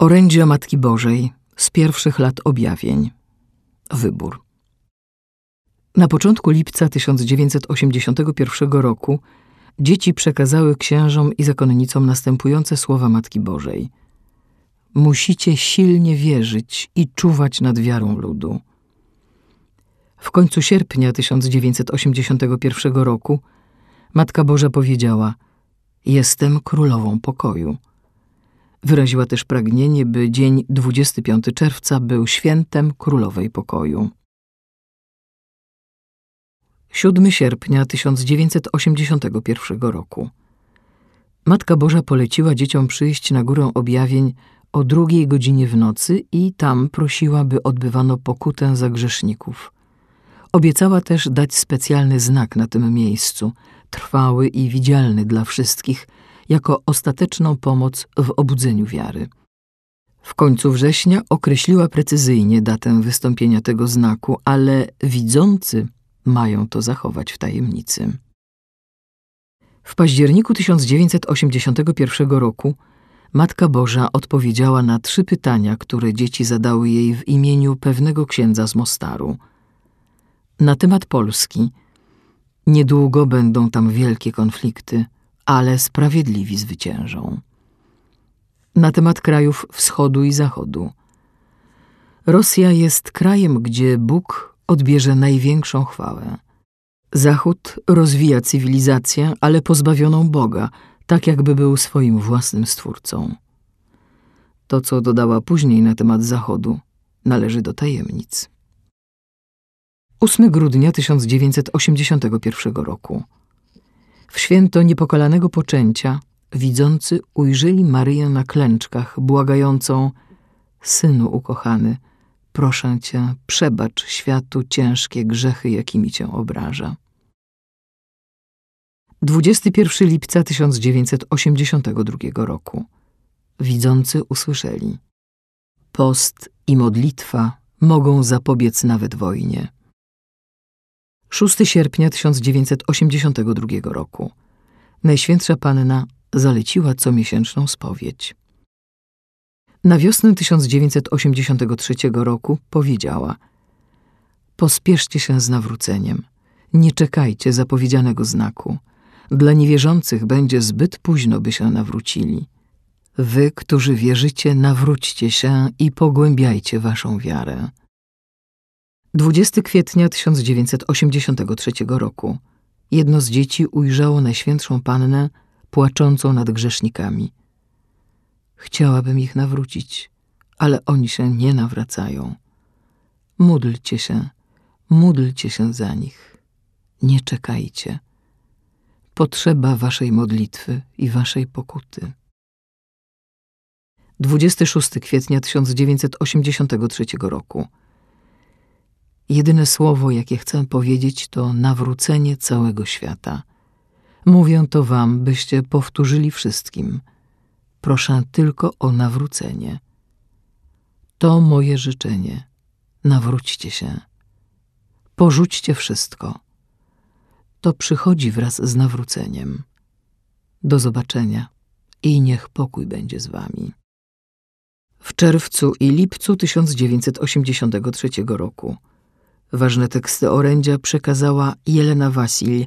Orędzia Matki Bożej z pierwszych lat objawień. Wybór. Na początku lipca 1981 roku dzieci przekazały księżom i zakonnicom następujące słowa Matki Bożej. Musicie silnie wierzyć i czuwać nad wiarą ludu. W końcu sierpnia 1981 roku Matka Boża powiedziała: Jestem królową pokoju. Wyraziła też pragnienie, by dzień 25 czerwca był świętem królowej pokoju. 7 sierpnia 1981 roku. Matka Boża poleciła dzieciom przyjść na górę objawień o drugiej godzinie w nocy i tam prosiła, by odbywano pokutę za grzeszników. Obiecała też dać specjalny znak na tym miejscu, trwały i widzialny dla wszystkich, jako ostateczną pomoc w obudzeniu wiary. W końcu września określiła precyzyjnie datę wystąpienia tego znaku, ale widzący mają to zachować w tajemnicy. W październiku 1981 roku Matka Boża odpowiedziała na trzy pytania, które dzieci zadały jej w imieniu pewnego księdza z Mostaru. Na temat Polski niedługo będą tam wielkie konflikty, ale sprawiedliwi zwyciężą. Na temat krajów wschodu i zachodu. Rosja jest krajem, gdzie Bóg odbierze największą chwałę. Zachód rozwija cywilizację, ale pozbawioną Boga, tak jakby był swoim własnym stwórcą. To, co dodała później na temat Zachodu, należy do tajemnic. 8 grudnia 1981 roku. W święto niepokalanego poczęcia widzący ujrzeli Maryję na klęczkach, błagającą Synu ukochany, proszę Cię, przebacz światu ciężkie grzechy, jakimi Cię obraża. 21 lipca 1982 roku. Widzący usłyszeli. Post i modlitwa mogą zapobiec nawet wojnie. 6 sierpnia 1982 roku. Najświętsza Panna zaleciła comiesięczną spowiedź. Na wiosnę 1983 roku powiedziała: Pospieszcie się z nawróceniem. Nie czekajcie zapowiedzianego znaku. Dla niewierzących będzie zbyt późno, by się nawrócili. Wy, którzy wierzycie, nawróćcie się i pogłębiajcie waszą wiarę. 20 kwietnia 1983 roku jedno z dzieci ujrzało Najświętszą Pannę płaczącą nad grzesznikami. Chciałabym ich nawrócić, ale oni się nie nawracają. Módlcie się, módlcie się za nich. Nie czekajcie. Potrzeba waszej modlitwy i waszej pokuty. 26 kwietnia 1983 roku Jedyne słowo, jakie chcę powiedzieć, to nawrócenie całego świata. Mówię to wam, byście powtórzyli wszystkim. Proszę tylko o nawrócenie. To moje życzenie. Nawróćcie się. Porzućcie wszystko. To przychodzi wraz z nawróceniem. Do zobaczenia i niech pokój będzie z wami. W czerwcu i lipcu 1983 roku Ważne teksty orędzia przekazała Jelena Wasil,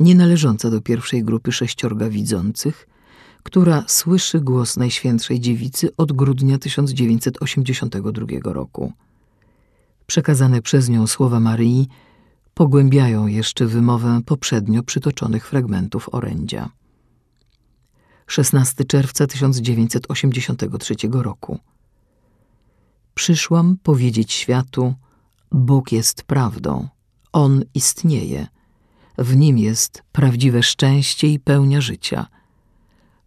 nie należąca do pierwszej grupy sześciorga widzących, która słyszy głos Najświętszej Dziewicy od grudnia 1982 roku. Przekazane przez nią słowa Maryi pogłębiają jeszcze wymowę poprzednio przytoczonych fragmentów orędzia. 16 czerwca 1983 roku. Przyszłam powiedzieć światu, Bóg jest prawdą, On istnieje, w Nim jest prawdziwe szczęście i pełnia życia.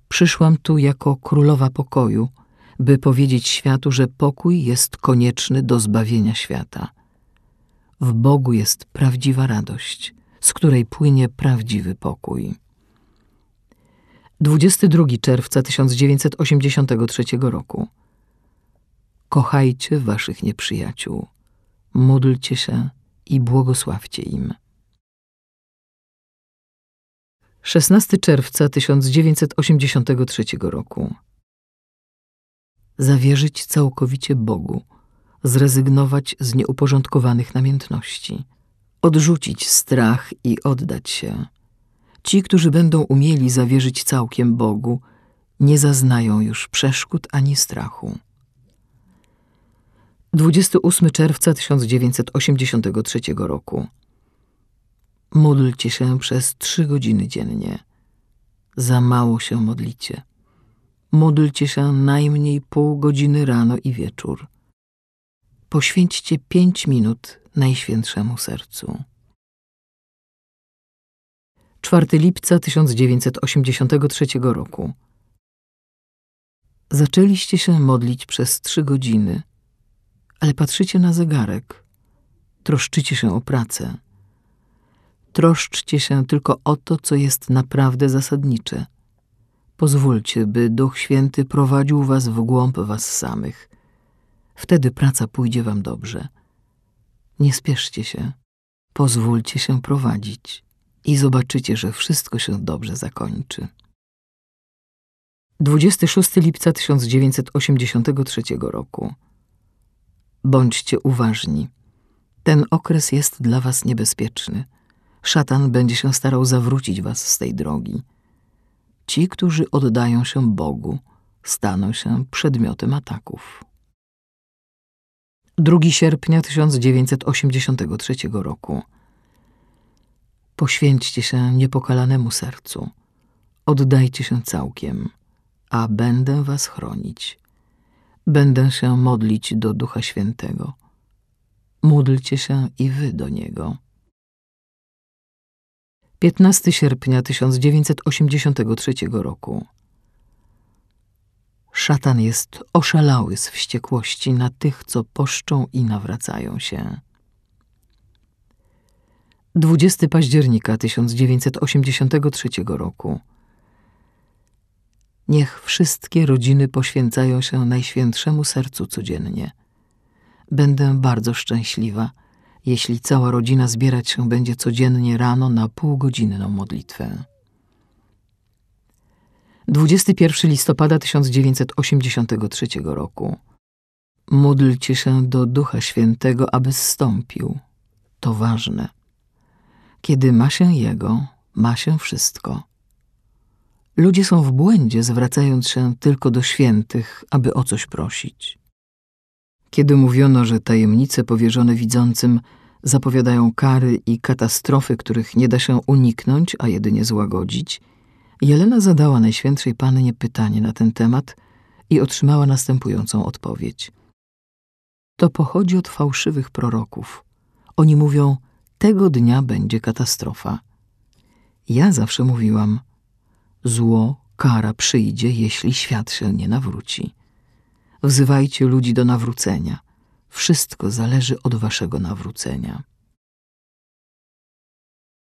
Przyszłam tu jako królowa pokoju, by powiedzieć światu, że pokój jest konieczny do zbawienia świata. W Bogu jest prawdziwa radość, z której płynie prawdziwy pokój. 22 czerwca 1983 roku. Kochajcie waszych nieprzyjaciół módlcie się i błogosławcie im. 16 czerwca 1983 roku. zawierzyć całkowicie Bogu, zrezygnować z nieuporządkowanych namiętności, odrzucić strach i oddać się. Ci, którzy będą umieli zawierzyć całkiem Bogu, nie zaznają już przeszkód ani strachu. 28 czerwca 1983 roku. Módlcie się przez trzy godziny dziennie. Za mało się modlicie. Módlcie się najmniej pół godziny rano i wieczór. Poświęćcie pięć minut Najświętszemu Sercu. 4 lipca 1983 roku. Zaczęliście się modlić przez trzy godziny, ale patrzycie na zegarek, troszczycie się o pracę. Troszczcie się tylko o to, co jest naprawdę zasadnicze. Pozwólcie, by Duch Święty prowadził was w głąb was samych. Wtedy praca pójdzie wam dobrze. Nie spieszcie się, pozwólcie się prowadzić i zobaczycie, że wszystko się dobrze zakończy. 26 lipca 1983 roku. Bądźcie uważni. Ten okres jest dla was niebezpieczny. Szatan będzie się starał zawrócić was z tej drogi. Ci, którzy oddają się Bogu, staną się przedmiotem ataków. 2 sierpnia 1983 roku. Poświęćcie się niepokalanemu sercu. Oddajcie się całkiem, a będę was chronić. Będę się modlić do Ducha Świętego. Módlcie się i wy do Niego. 15 sierpnia 1983 roku. Szatan jest oszalały z wściekłości na tych, co poszczą i nawracają się. 20 października 1983 roku. Niech wszystkie rodziny poświęcają się Najświętszemu Sercu codziennie. Będę bardzo szczęśliwa, jeśli cała rodzina zbierać się będzie codziennie rano na półgodzinną modlitwę. 21 listopada 1983 roku. Módlcie się do Ducha Świętego, aby zstąpił. To ważne. Kiedy ma się Jego, ma się wszystko. Ludzie są w błędzie, zwracając się tylko do świętych, aby o coś prosić. Kiedy mówiono, że tajemnice powierzone widzącym zapowiadają kary i katastrofy, których nie da się uniknąć, a jedynie złagodzić, Jelena zadała Najświętszej Pannie pytanie na ten temat i otrzymała następującą odpowiedź. To pochodzi od fałszywych proroków. Oni mówią, tego dnia będzie katastrofa. Ja zawsze mówiłam, zło, kara przyjdzie, jeśli świat się nie nawróci. Wzywajcie ludzi do nawrócenia. Wszystko zależy od waszego nawrócenia.